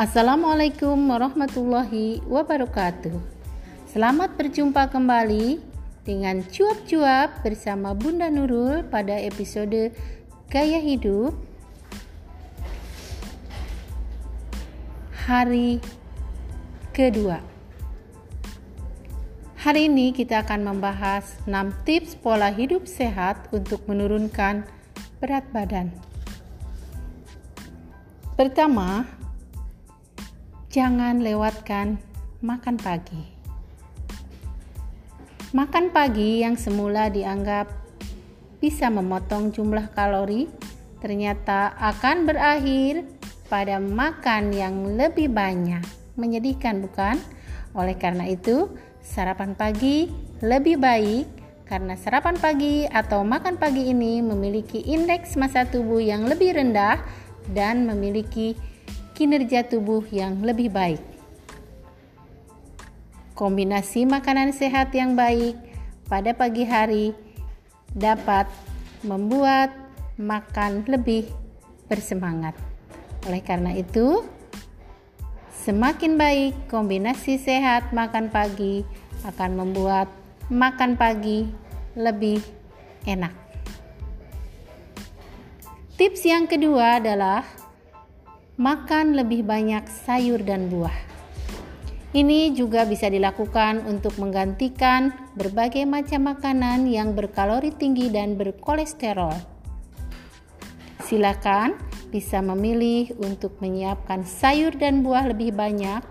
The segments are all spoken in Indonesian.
Assalamualaikum warahmatullahi wabarakatuh. Selamat berjumpa kembali dengan cuap-cuap bersama Bunda Nurul pada episode Gaya Hidup hari kedua. Hari ini kita akan membahas 6 tips pola hidup sehat untuk menurunkan berat badan. Pertama, jangan lewatkan makan pagi. Makan pagi yang semula dianggap bisa memotong jumlah kalori, ternyata akan berakhir pada makan yang lebih banyak. Menyedihkan, bukan? Oleh karena itu, sarapan pagi lebih baik karena sarapan pagi atau makan pagi ini memiliki indeks massa tubuh yang lebih rendah dan memiliki kinerja tubuh yang lebih baik. Kombinasi makanan sehat yang baik pada pagi hari dapat membuat makan lebih bersemangat. Oleh karena itu, semakin baik kombinasi sehat makan pagi akan membuat makan pagi lebih enak. Tips yang kedua adalah makan lebih banyak sayur dan buah. Ini juga bisa dilakukan untuk menggantikan berbagai macam makanan yang berkalori tinggi dan berkolesterol. Silakan bisa memilih untuk menyiapkan sayur dan buah lebih banyak.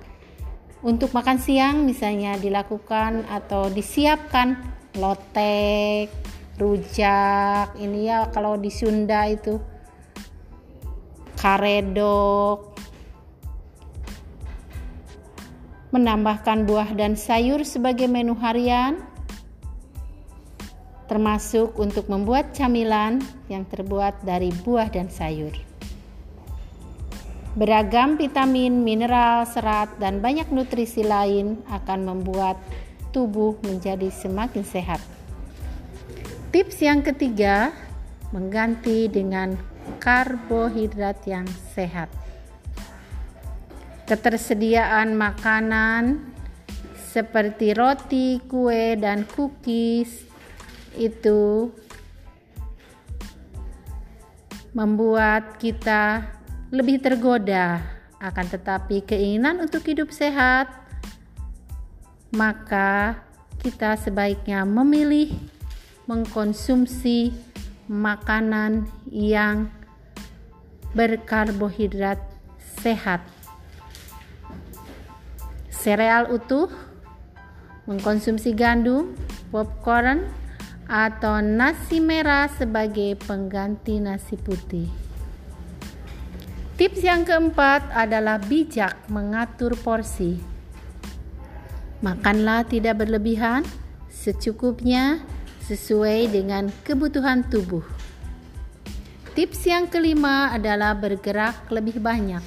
Untuk makan siang misalnya dilakukan atau disiapkan lotek, rujak, ini ya kalau di Sunda itu karedok, menambahkan buah dan sayur sebagai menu harian, termasuk untuk membuat camilan yang terbuat dari buah dan sayur. Beragam vitamin, mineral, serat, dan banyak nutrisi lain akan membuat tubuh menjadi semakin sehat. Tips yang ketiga, mengganti dengan karbohidrat yang sehat. Ketersediaan makanan seperti roti, kue, dan cookies itu membuat kita lebih tergoda. Akan tetapi, keinginan untuk hidup sehat, maka kita sebaiknya memilih mengkonsumsi makanan yang berkarbohidrat sehat. Sereal utuh, mengkonsumsi gandum, popcorn, atau nasi merah sebagai pengganti nasi putih. Tips yang keempat adalah bijak mengatur porsi. Makanlah tidak berlebihan, secukupnya sesuai dengan kebutuhan tubuh. Tips yang kelima adalah bergerak lebih banyak.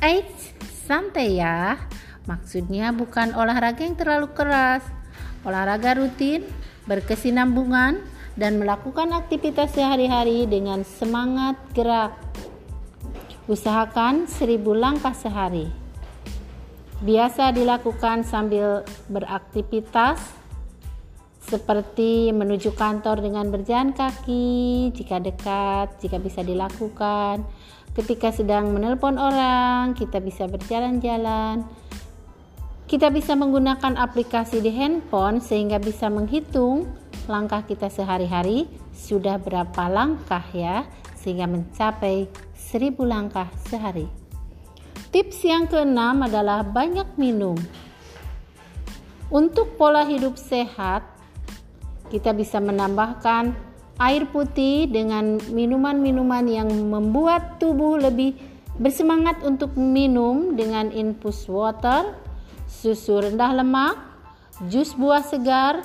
Eits, santai ya. Maksudnya bukan olahraga yang terlalu keras. Olahraga rutin, berkesinambungan, dan melakukan aktivitas sehari-hari dengan semangat gerak. Usahakan seribu langkah sehari. Biasa dilakukan sambil beraktivitas seperti menuju kantor dengan berjalan kaki jika dekat, jika bisa dilakukan. Ketika sedang menelpon orang, kita bisa berjalan-jalan. Kita bisa menggunakan aplikasi di handphone sehingga bisa menghitung langkah kita sehari-hari sudah berapa langkah ya sehingga mencapai 1000 langkah sehari. Tips yang keenam adalah banyak minum. Untuk pola hidup sehat, kita bisa menambahkan air putih dengan minuman-minuman yang membuat tubuh lebih bersemangat untuk minum dengan infus water, susu rendah lemak, jus buah segar,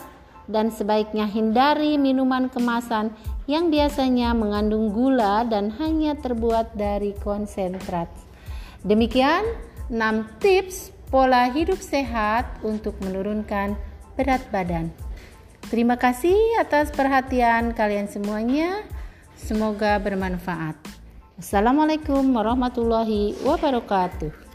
dan sebaiknya hindari minuman kemasan yang biasanya mengandung gula dan hanya terbuat dari konsentrat. Demikian 6 tips pola hidup sehat untuk menurunkan berat badan. Terima kasih atas perhatian kalian semuanya. Semoga bermanfaat. Assalamualaikum warahmatullahi wabarakatuh.